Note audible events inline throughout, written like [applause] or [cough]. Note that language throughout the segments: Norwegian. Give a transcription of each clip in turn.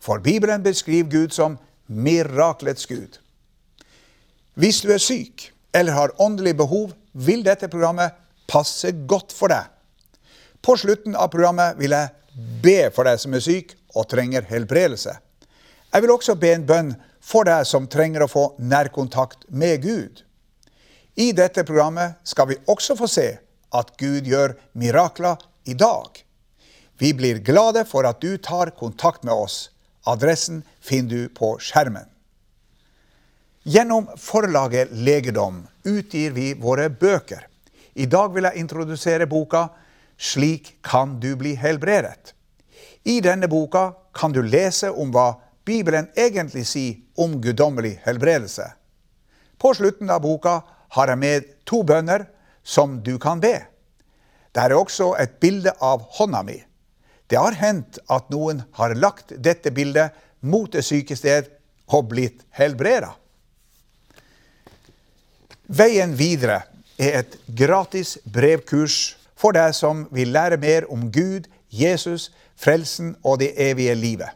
For Bibelen beskriver Gud som miraklets Gud. Hvis du er syk eller har åndelig behov, vil dette programmet passe godt for deg. På slutten av programmet vil jeg be for deg som er syk og trenger helbredelse. Jeg vil også be en bønn for deg som trenger å få nærkontakt med Gud. I dette programmet skal vi også få se at Gud gjør mirakler i dag. Vi blir glade for at du tar kontakt med oss. Adressen finner du på skjermen. Gjennom forlaget Legedom utgir vi våre bøker. I dag vil jeg introdusere boka 'Slik kan du bli helbredet'. I denne boka kan du lese om hva Bibelen egentlig sier om guddommelig helbredelse. På slutten av boka har jeg med to bønner som du kan be. Det er også et bilde av hånda mi. Det har hendt at noen har lagt dette bildet mot et syke sted og blitt helbreda. Veien videre er et gratis brevkurs for deg som vil lære mer om Gud, Jesus, frelsen og det evige livet.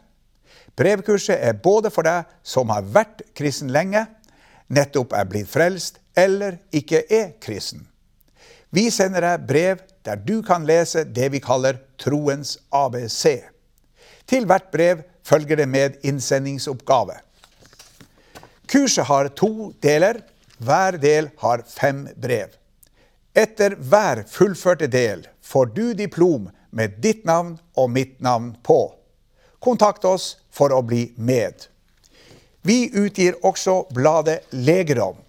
Brevkurset er både for deg som har vært kristen lenge, nettopp er blitt frelst, eller ikke er kristen. Vi sender deg brev der du kan lese det vi kaller troens ABC. Til hvert brev følger det med innsendingsoppgave. Kurset har to deler. Hver del har fem brev. Etter hver fullførte del får du diplom med ditt navn og mitt navn på. Kontakt oss for å bli med. Vi utgir også bladet Legerom.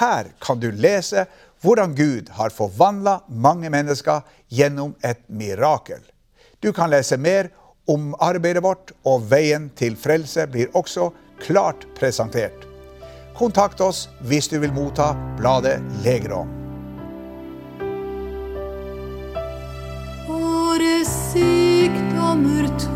Her kan du lese hvordan Gud har forvandla mange mennesker gjennom et mirakel. Du kan lese mer om arbeidet vårt, og veien til frelse blir også klart presentert. Kontakt oss hvis du vil motta bladet Legerom. Våre sykdommer tok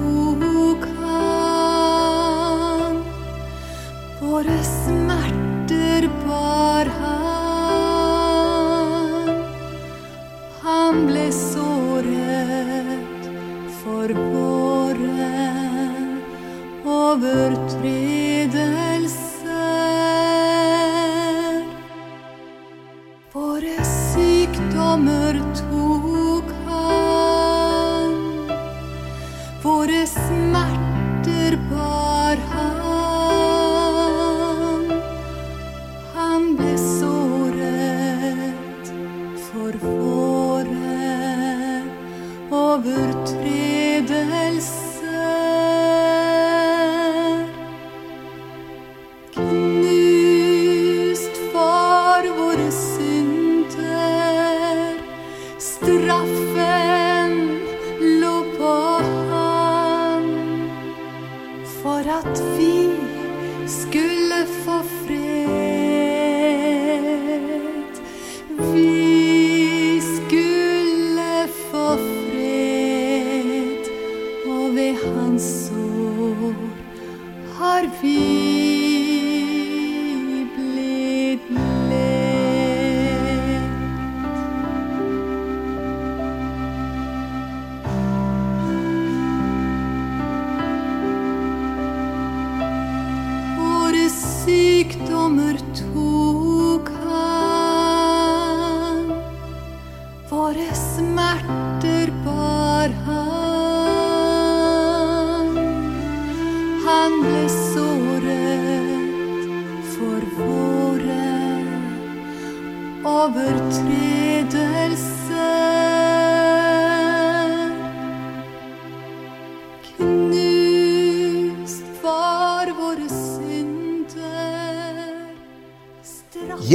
Han ble såret for våre overtredelser. Våre sykdommer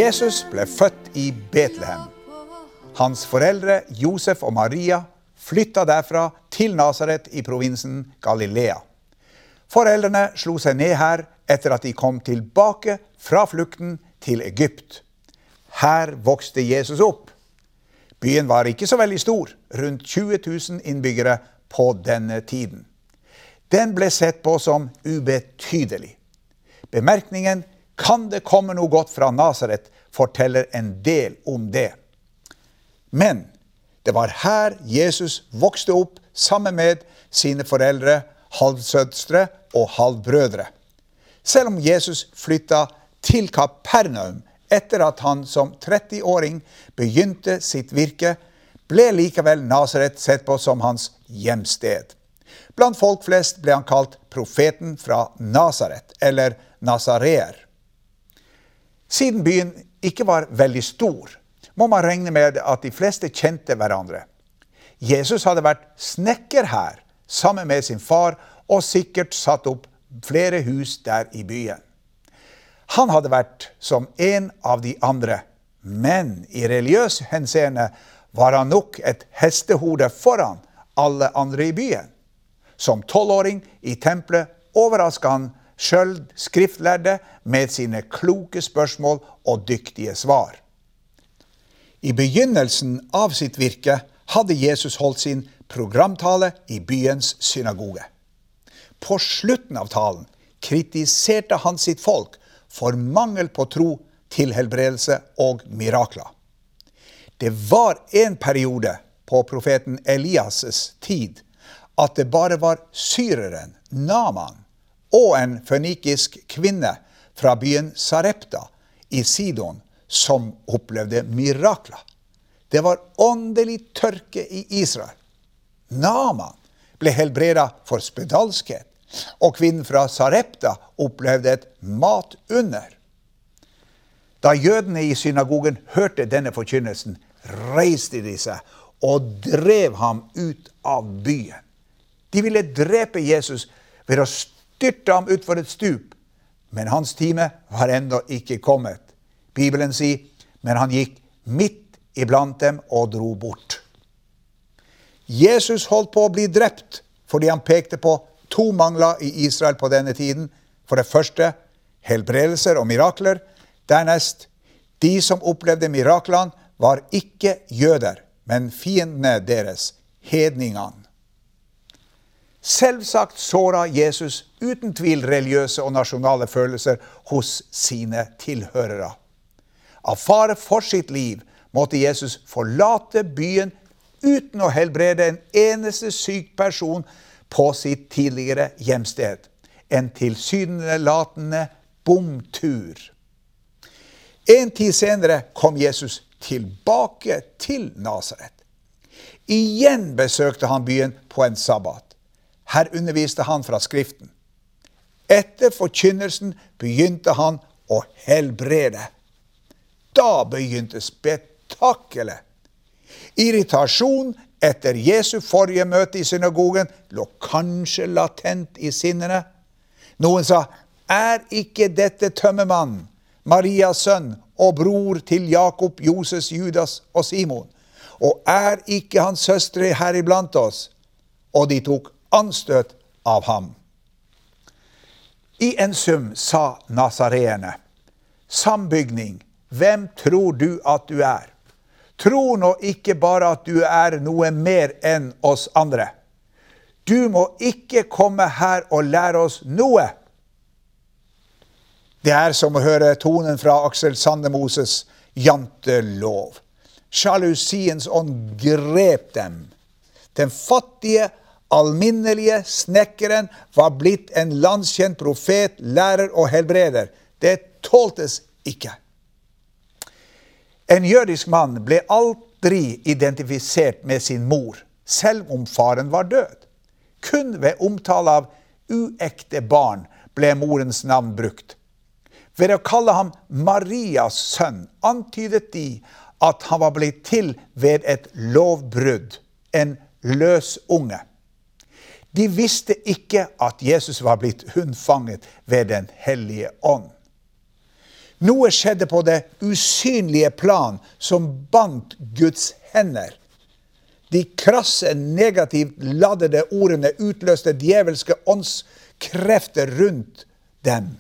Jesus ble født i Betlehem. Hans foreldre Josef og Maria flytta derfra til Nasaret i provinsen Galilea. Foreldrene slo seg ned her etter at de kom tilbake fra flukten til Egypt. Her vokste Jesus opp. Byen var ikke så veldig stor, rundt 20 000 innbyggere på denne tiden. Den ble sett på som ubetydelig. Bemerkningen 'Kan det komme noe godt fra Nasaret?' Forteller en del om det. Men det var her Jesus vokste opp sammen med sine foreldre, halvsøstre og halvbrødre. Selv om Jesus flytta til Kapernaum etter at han som 30-åring begynte sitt virke, ble likevel Nasaret sett på som hans hjemsted. Blant folk flest ble han kalt profeten fra Nasaret, eller nasareer. Siden byen ikke var veldig stor, må man regne med at de fleste kjente hverandre. Jesus hadde vært snekker her sammen med sin far og sikkert satt opp flere hus der i byen. Han hadde vært som en av de andre, men i religiøs henseende var han nok et hestehode foran alle andre i byen. Som tolvåring i tempelet overraska han sjøl skriftlærde med sine kloke spørsmål og dyktige svar. I begynnelsen av sitt virke hadde Jesus holdt sin programtale i byens synagoge. På slutten av talen kritiserte han sitt folk for mangel på tro til helbredelse og mirakler. Det var en periode på profeten Elias' tid at det bare var syreren Naman og en fønikisk kvinne fra byen Sarepta i Sidon som opplevde mirakler. Det var åndelig tørke i Israel. Naman ble helbreda for spedalskhet, og kvinnen fra Sarepta opplevde et matunder. Da jødene i synagogen hørte denne forkynnelsen, reiste de seg og drev ham ut av byen. De ville drepe Jesus ved å styrte ham utfor et stup, men hans time var ennå ikke kommet. Bibelen sier, men han gikk midt iblant dem og dro bort. Jesus holdt på å bli drept fordi han pekte på to mangler i Israel på denne tiden. For det første helbredelser og mirakler. Dernest de som opplevde miraklene, var ikke jøder, men fiendene deres, hedningene. Selvsagt såra Jesus uten tvil religiøse og nasjonale følelser hos sine tilhørere. Av fare for sitt liv måtte Jesus forlate byen uten å helbrede en eneste syk person på sitt tidligere hjemsted. En tilsynelatende bomtur. En tid senere kom Jesus tilbake til Nasaret. Igjen besøkte han byen på en sabbat. Her underviste han fra Skriften. Etter forkynnelsen begynte han å helbrede. Da begynte spetakkelet. Irritasjon etter Jesu forrige møte i synagogen lå kanskje latent i sinnene. Noen sa, 'Er ikke dette tømmermannen, Marias sønn og bror til Jakob, Joses, Judas og Simon?' 'Og er ikke hans søstre her iblant oss?' Og de tok anstøt av ham. I en sum sa nasareerne, sambygning, hvem tror du at du er? Tro nå ikke bare at du er noe mer enn oss andre. Du må ikke komme her og lære oss noe. Det er som å høre tonen fra Aksel Sandemoses jantelov. Sjalusiens ånd grep dem. Den fattige, alminnelige snekkeren var blitt en landskjent profet, lærer og helbreder. Det tåltes ikke. En jødisk mann ble aldri identifisert med sin mor, selv om faren var død. Kun ved omtale av uekte barn ble morens navn brukt. Ved å kalle ham Marias sønn antydet de at han var blitt til ved et lovbrudd, en løs unge. De visste ikke at Jesus var blitt unnfanget ved Den hellige ånd. Noe skjedde på det usynlige plan som bandt Guds hender. De krasse, negativt ladede ordene utløste djevelske åndskrefter rundt dem.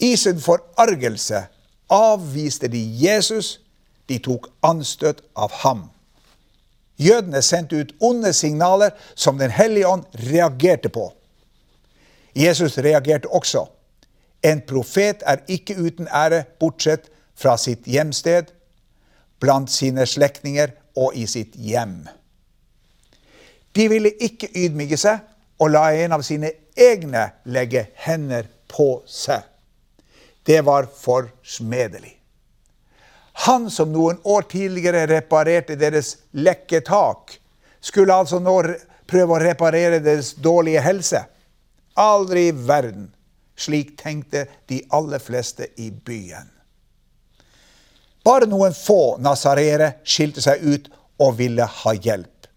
I sin forargelse avviste de Jesus, de tok anstøt av ham. Jødene sendte ut onde signaler som Den hellige ånd reagerte på. Jesus reagerte også. En profet er ikke uten ære bortsett fra sitt hjemsted, blant sine slektninger og i sitt hjem. De ville ikke ydmyke seg og la en av sine egne legge hender på seg. Det var forsmedelig. Han som noen år tidligere reparerte deres lekke tak, skulle altså nå prøve å reparere deres dårlige helse. Aldri i verden. Slik tenkte de aller fleste i byen. Bare noen få nasareere skilte seg ut og ville ha hjelp.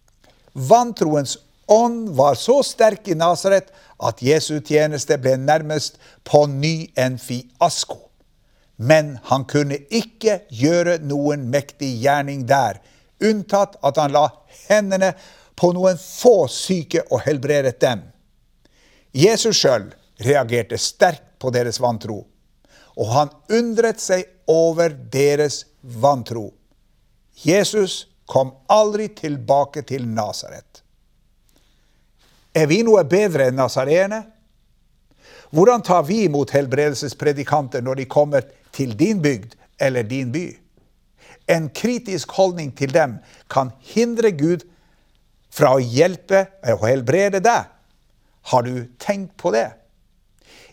Vantroens ånd var så sterk i Nasaret at Jesu tjeneste ble nærmest på ny en fiasko. Men han kunne ikke gjøre noen mektig gjerning der, unntatt at han la hendene på noen få syke og helbredet dem. Jesus sjøl reagerte sterkt på deres vantro, og han undret seg over deres vantro. Jesus kom aldri tilbake til Nasaret. Er vi noe bedre enn nasareerne? Hvordan tar vi imot helbredelsespredikanter når de kommer til din bygd eller din by? En kritisk holdning til dem kan hindre Gud fra å hjelpe og helbrede deg. Har du tenkt på det?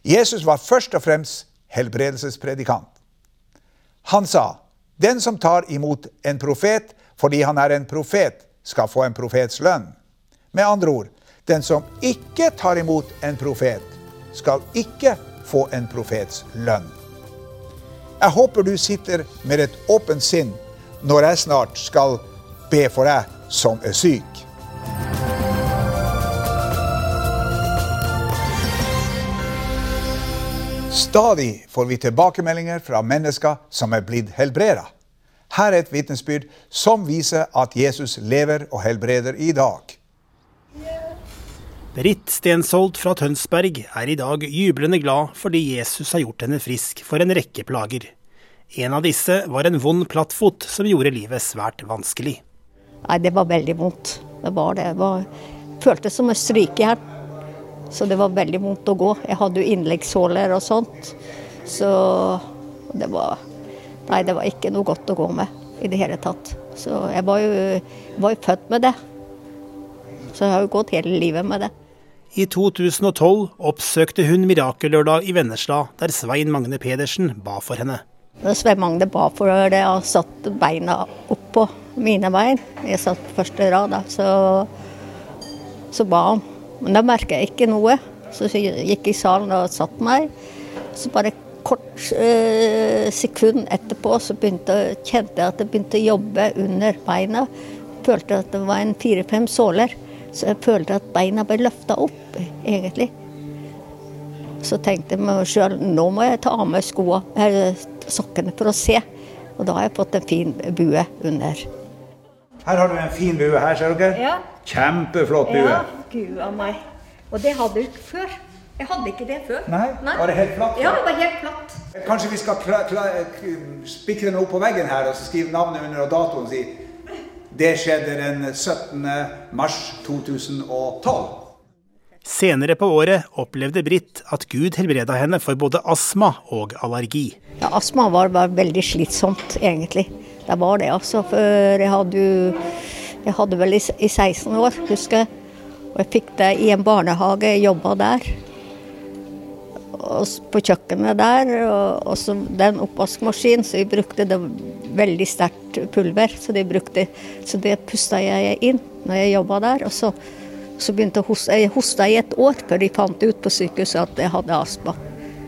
Jesus var først og fremst helbredelsespredikant. Han sa, 'Den som tar imot en profet fordi han er en profet, skal få en profets lønn.' Med andre ord, den som ikke tar imot en profet, skal ikke få en profets lønn. Jeg håper du sitter med et åpent sinn når jeg snart skal be for deg som er syk. Stadig får vi tilbakemeldinger fra mennesker som er blitt helbreda. Her er et vitnesbyrd som viser at Jesus lever og helbreder i dag. Britt Stensholt fra Tønsberg er i dag jublende glad fordi Jesus har gjort henne frisk for en rekke plager. En av disse var en vond plattfot som gjorde livet svært vanskelig. Nei, det var veldig vondt. Det var det. Det var, føltes som stryke her. Så det var veldig vondt å gå. Jeg hadde jo innleggssåler og sånt. Så det var Nei, det var ikke noe godt å gå med i det hele tatt. Så jeg var jo, var jo født med det. Så jeg har jo gått hele livet med det. I 2012 oppsøkte hun Mirakellørdag i Vennesla, der Svein Magne Pedersen ba for henne. Svein Magne ba for det, og satt beina oppå mine bein. Jeg satt på første rad, da, så, så ba han. Men da merka jeg ikke noe. Så jeg gikk i salen og satte meg. Så bare kort eh, sekund etterpå så begynte, kjente jeg at det begynte å jobbe under beina. Følte at det var en fire-fem såler. Så jeg følte at beina ble løfta opp, egentlig. Så tenkte jeg meg sjøl nå må jeg ta av meg skoa, sokkene for å se. Og da har jeg fått en fin bue under. Her har du en fin bue her, ser dere. Ja. Kjempeflott bue. Ja, gud a meg. Og det hadde du ikke før. Jeg hadde ikke det før. Nei? Var det helt flatt? Ja, det var helt flatt. Kanskje vi skal spikre den opp på veggen her og så skrive navnet under og datoen og si det skjedde den 17. mars 2012. Senere på året opplevde Britt at Gud helbreda henne for både astma og allergi. Ja, astma var, var veldig slitsomt, egentlig. Det var det, altså. For jeg hadde Jeg hadde vel i, i 16 år, husker jeg. Og jeg fikk det i en barnehage, jeg jobba der. Og på kjøkkenet der. Og, og så den oppvaskmaskinen, så vi brukte det veldig sterkt pulver. Så det, brukte, så det pusta jeg inn når jeg jobba der. Og så, så begynte jeg å hoste. I et år før de fant ut på sykehuset at jeg hadde astma.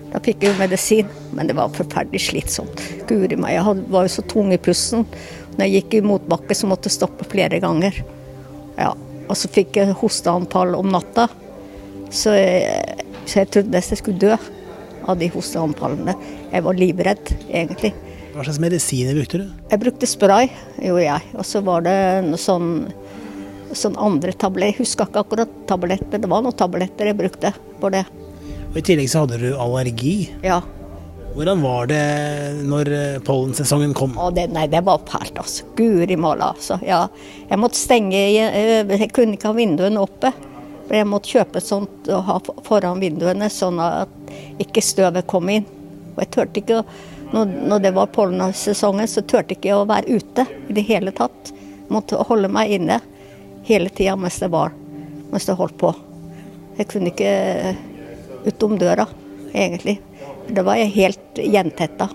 Da fikk jeg jo medisin, men det var forferdelig slitsomt. Guri meg, jeg var jo så tung i pusten. Når jeg gikk i motbakke, så måtte jeg stoppe flere ganger. Ja, Og så fikk jeg hosteanfall om natta. Så jeg, så jeg trodde nesten jeg skulle dø av de hosteanfallene. Jeg var livredd, egentlig. Hva slags medisiner brukte du? Jeg brukte spray, gjorde jeg. Og så var det noe sånn, sånn andre tabletter. Jeg husker ikke akkurat tabletter. Det var noen tabletter jeg brukte for det. Og I tillegg så hadde du allergi. Ja. Hvordan var det når eh, pollensesongen kom? Det, nei, det var fælt, altså. Guri malla, altså. Ja. Jeg måtte stenge eh, Jeg kunne ikke ha vinduene oppe. For jeg måtte kjøpe sånt og ha foran vinduene, sånn at ikke støvet kom inn. Og jeg turte ikke å når det var pollensesongen, så turte jeg ikke å være ute i det hele tatt. Måtte holde meg inne hele tida mens det var, mens det holdt på. Jeg kunne ikke utom døra, egentlig. Da var jeg helt gjentetta.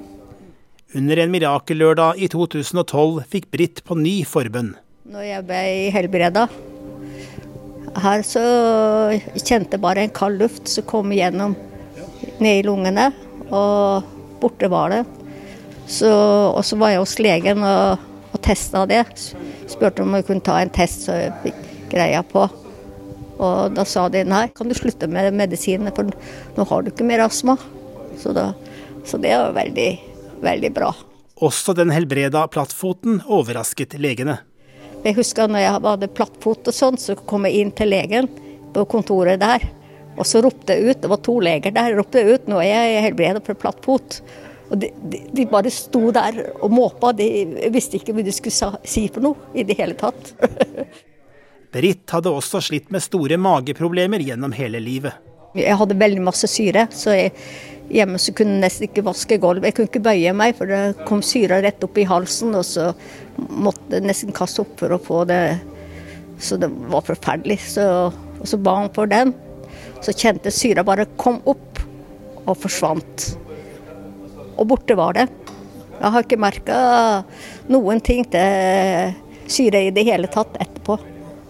Under en mirakellørdag i 2012 fikk Britt på ny forbønn. Når jeg ble helbreda her, så kjente jeg bare en kald luft som kom gjennom ned i lungene. Og borte var det. Så, og så var jeg hos legen og, og testa det. Spurte om jeg kunne ta en test så jeg fikk greia på. Og da sa de nei, kan du slutte med medisinene, for nå har du ikke mer astma. Så, da, så det var veldig, veldig bra. Også den helbreda plattfoten overrasket legene. Jeg husker når jeg hadde plattfot og sånn, så kom jeg inn til legen på kontoret der. Og så ropte jeg ut, det var to leger der, ropte jeg ut nå er jeg helbreda for platt pot Og de, de, de, bare sto der og måpa, de visste ikke hva de skulle si for noe i det hele tatt. [laughs] Britt hadde også slitt med store mageproblemer gjennom hele livet. Jeg hadde veldig masse syre, så jeg, hjemme så kunne jeg nesten ikke vaske gulvet. Jeg kunne ikke bøye meg, for det kom syre rett opp i halsen, og så måtte jeg nesten kaste opp for å få det Så det var forferdelig. Så, og så ba han for den så kjente syra bare kom opp og forsvant. Og borte var det. Jeg har ikke merka noen ting til syre i det hele tatt etterpå.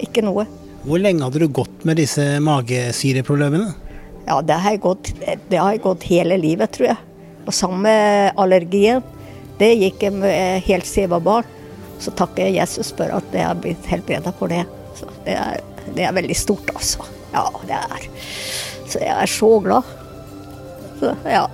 Ikke noe. Hvor lenge hadde du gått med disse magesyreproblemene? Ja, det har, gått, det har jeg gått hele livet, tror jeg. Og sammen med allergien. Det gikk jeg med helt siden jeg var barn. Så takker jeg Jesus for at jeg har blitt helbreda for det. Så det er, det er veldig stort, altså. Ja, det er Så jeg er så glad. Så, ja.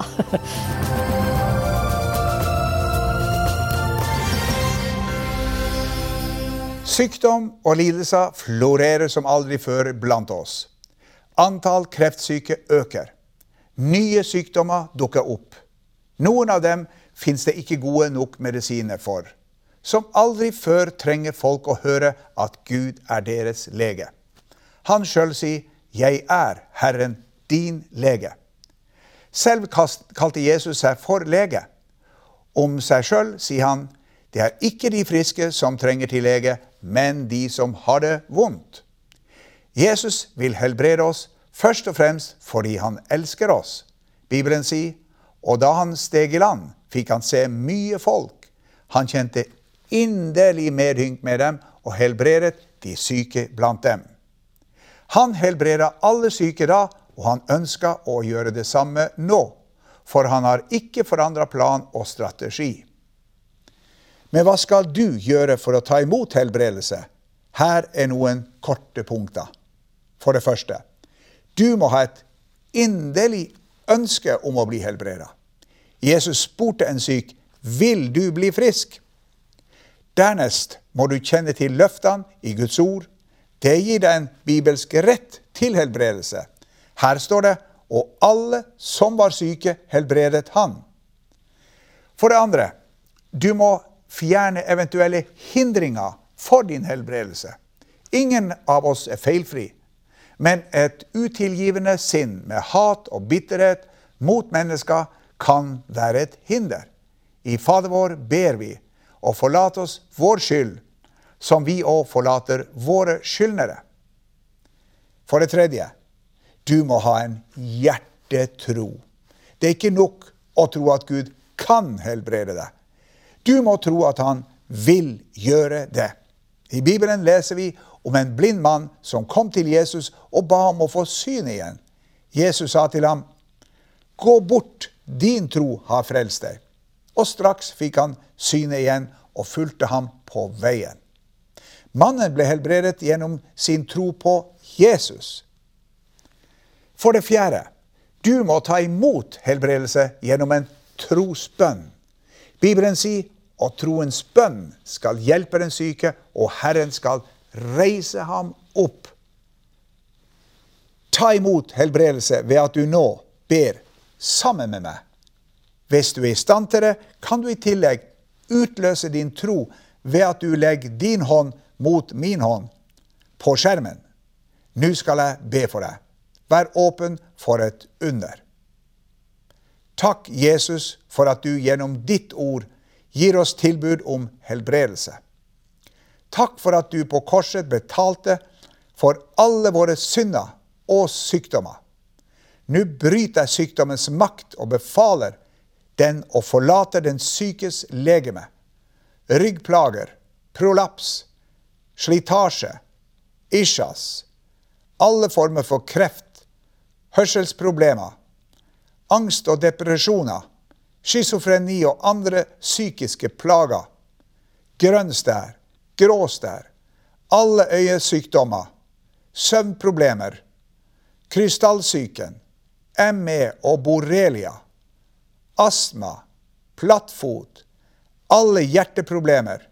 Sykdom og lidelser florerer som aldri før blant oss. Antall kreftsyke øker. Nye sykdommer dukker opp. Noen av dem finnes det ikke gode nok medisiner for. Som aldri før trenger folk å høre at Gud er deres lege. Han sjøl sier 'Jeg er Herren, din lege'. Selv kalte Jesus seg for lege. Om seg sjøl sier han 'Det er ikke de friske som trenger til lege, men de som har det vondt'. Jesus vil helbrede oss først og fremst fordi han elsker oss. Bibelen sier og da han steg i land, fikk han se mye folk. Han kjente inderlig medynk med dem og helbredet de syke blant dem. Han helbreda alle syke da, og han ønska å gjøre det samme nå. For han har ikke forandra plan og strategi. Men hva skal du gjøre for å ta imot helbredelse? Her er noen korte punkter. For det første, du må ha et inderlig ønske om å bli helbreda. Jesus spurte en syk, 'Vil du bli frisk?' Dernest må du kjenne til løftene i Guds ord det gir deg en bibelsk rett til helbredelse. Her står det og alle som var syke, helbredet han. For det andre, du må fjerne eventuelle hindringer for din helbredelse. Ingen av oss er feilfri, men et utilgivende sinn med hat og bitterhet mot mennesker kan være et hinder. I Fader vår ber vi, og forlat oss vår skyld som vi òg forlater våre skyldnere. For det tredje, du må ha en hjertetro. Det er ikke nok å tro at Gud kan helbrede deg. Du må tro at han vil gjøre det. I Bibelen leser vi om en blind mann som kom til Jesus og ba om å få syn igjen. Jesus sa til ham, 'Gå bort, din tro har frelst deg.' Og straks fikk han synet igjen og fulgte ham på veien. Mannen ble helbredet gjennom sin tro på Jesus. For det fjerde, du må ta imot helbredelse gjennom en trosbønn. Bibelen sier og troens bønn skal hjelpe den syke, og Herren skal reise ham opp. Ta imot helbredelse ved at du nå ber sammen med meg. Hvis du er i stand til det, kan du i tillegg utløse din tro ved at du legger din hånd mot min hånd på skjermen. Nå skal jeg be for deg. Vær åpen for et under. Takk, Jesus, for at du gjennom ditt ord gir oss tilbud om helbredelse. Takk for at du på korset betalte for alle våre synder og sykdommer. Nå bryter jeg sykdommens makt og befaler den å forlate den sykes legeme. Ryggplager, prolaps, slitasje, isjas, alle former for kreft, hørselsproblemer, angst og depresjoner, schizofreni og andre psykiske plager, grønn stær, grå stær, alle øyesykdommer, søvnproblemer, krystallsyken, ME og borrelia, astma, plattfot, alle hjerteproblemer,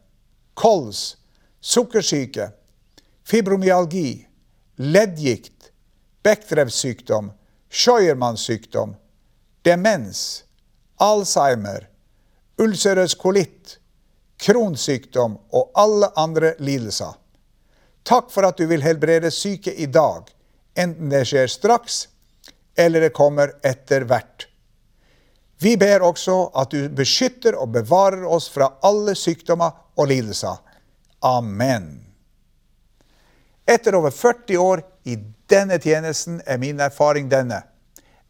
kols, sukkersyke, fibromyalgi, leddgikt, Bechdrevs-sykdom, Scheuermanns sykdom, demens, Alzheimer, ulcerøs kolitt, kronsykdom og alle andre lidelser. Takk for at du vil helbrede syke i dag, enten det skjer straks eller det kommer etter hvert. Vi ber også at du beskytter og bevarer oss fra alle sykdommer og lidelser. Amen. Etter over 40 år i denne tjenesten er min erfaring denne.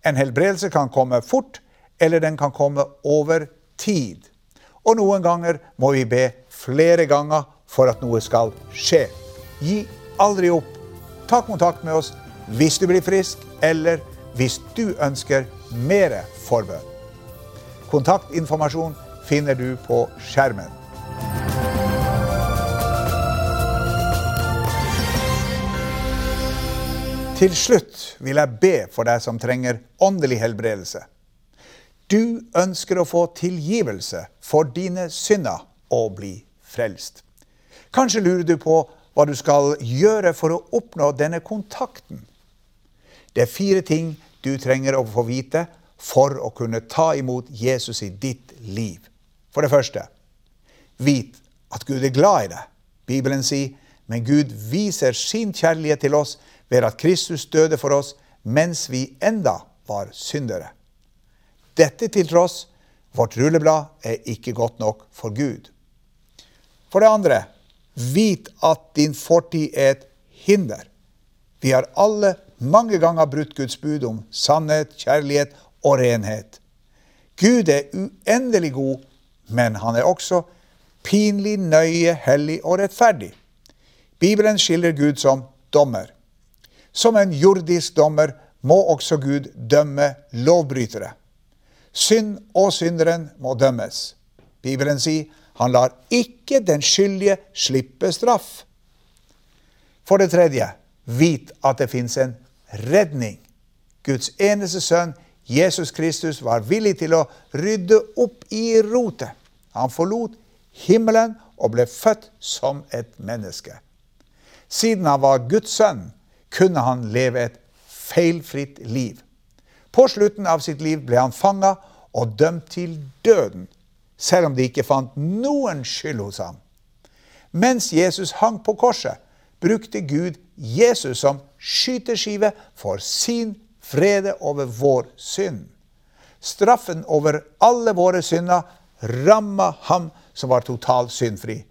En helbredelse kan komme fort, eller den kan komme over tid. Og noen ganger må vi be flere ganger for at noe skal skje. Gi aldri opp. Ta kontakt med oss hvis du blir frisk, eller hvis du ønsker mer forbønn. Kontaktinformasjon finner du på skjermen. Til slutt vil jeg be for deg som trenger åndelig helbredelse. Du ønsker å få tilgivelse for dine synder og bli frelst. Kanskje lurer du på hva du skal gjøre for å oppnå denne kontakten. Det er fire ting du trenger å få vite for å kunne ta imot Jesus i ditt liv. For det første, vit at Gud er glad i deg. Bibelen sier, men Gud viser sin kjærlighet til oss ved at Kristus døde for oss mens vi enda var syndere. Dette til tross, vårt rulleblad er ikke godt nok for Gud. For det andre, vit at din fortid er et hinder. Vi har alle mange ganger brutt Guds bud om sannhet, kjærlighet og renhet. Gud er uendelig god, men han er også pinlig, nøye, hellig og rettferdig. Bibelen skiller Gud som dommer. Som en jordisk dommer må også Gud dømme lovbrytere. Synd og synderen må dømmes. Bibelen sier han lar ikke den skyldige slippe straff. For det tredje, vit at det fins en redning. Guds eneste sønn, Jesus Kristus, var villig til å rydde opp i rotet. Han forlot himmelen og ble født som et menneske. Siden han var Guds sønn, kunne han leve et feilfritt liv. På slutten av sitt liv ble han fanga og dømt til døden, selv om de ikke fant noen skyld hos ham. Mens Jesus hang på korset, brukte Gud Jesus som skyteskive for sin frede over vår synd. Straffen over alle våre synder ramma ham som var totalt syndfri.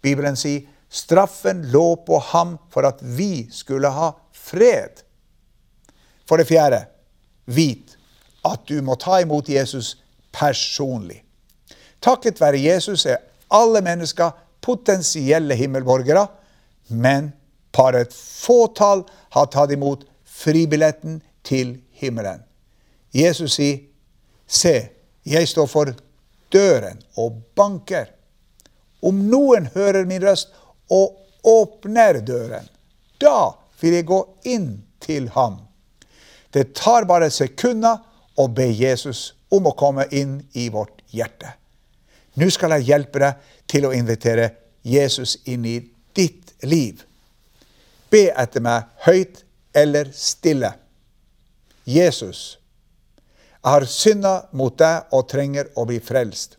Bibelen sier straffen lå på ham for at vi skulle ha fred. For det fjerde, vit at du må ta imot Jesus personlig. Takket være Jesus er alle mennesker potensielle himmelborgere, men bare et fåtall har tatt imot fribilletten til himmelen. Jesus sier, 'Se, jeg står for døren og banker.' Om noen hører min røst og åpner døren, da vil jeg gå inn til ham. Det tar bare sekunder å be Jesus om å komme inn i vårt hjerte. Nå skal jeg hjelpe deg til å invitere Jesus inn i ditt liv. Be etter meg høyt eller stille. Jesus, Jeg har synda mot deg og trenger å bli frelst.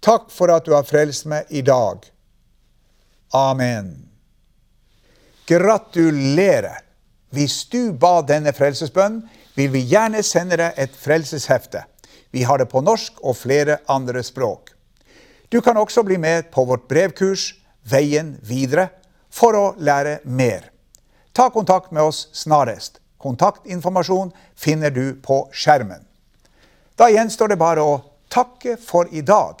Takk for at du har frelst meg i dag. Amen. Gratulerer! Hvis du ba denne frelsesbønnen, vil vi gjerne sende deg et frelseshefte. Vi har det på norsk og flere andre språk. Du kan også bli med på vårt brevkurs Veien videre for å lære mer. Ta kontakt med oss snarest. Kontaktinformasjon finner du på skjermen. Da gjenstår det bare å takke for i dag.